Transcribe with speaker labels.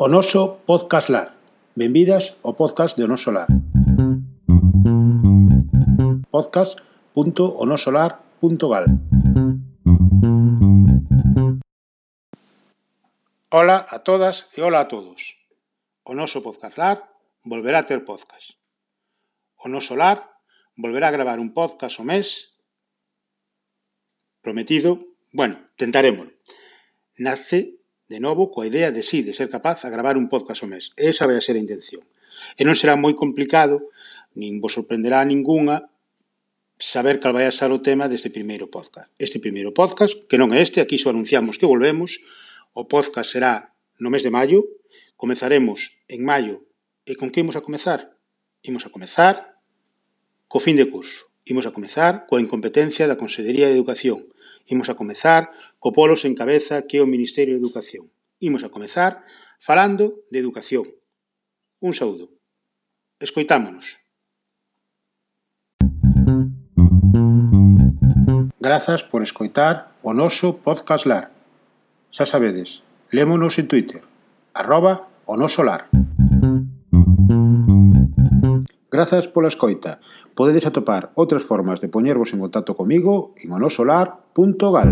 Speaker 1: O noso podcast lar. Ao podcast de O Noso Lar. podcast.onosolar.gal Ola a todas e ola a todos. O noso podcast lar volverá a ter podcast. O noso lar volverá a gravar un podcast o mes prometido, bueno, tentaremos. Nace de novo, coa idea de si, sí, de ser capaz a gravar un podcast ao mes. Esa vai a ser a intención. E non será moi complicado, nin vos sorprenderá a ningunha, saber cal vai a ser o tema deste primeiro podcast. Este primeiro podcast, que non é este, aquí só anunciamos que volvemos, o podcast será no mes de maio, comezaremos en maio, e con que imos a comezar? Imos a comezar co fin de curso. Imos a comezar coa incompetencia da Consellería de Educación, Imos a comezar co polo sen cabeza que é o Ministerio de Educación. Imos a comezar falando de educación. Un saúdo. Escoitámonos. Grazas por escoitar o noso podcast lar. Xa sabedes, lémonos en Twitter, arroba o noso lar. Grazas pola escoita. Podedes atopar outras formas de poñervos en contacto comigo en onosolar.gal.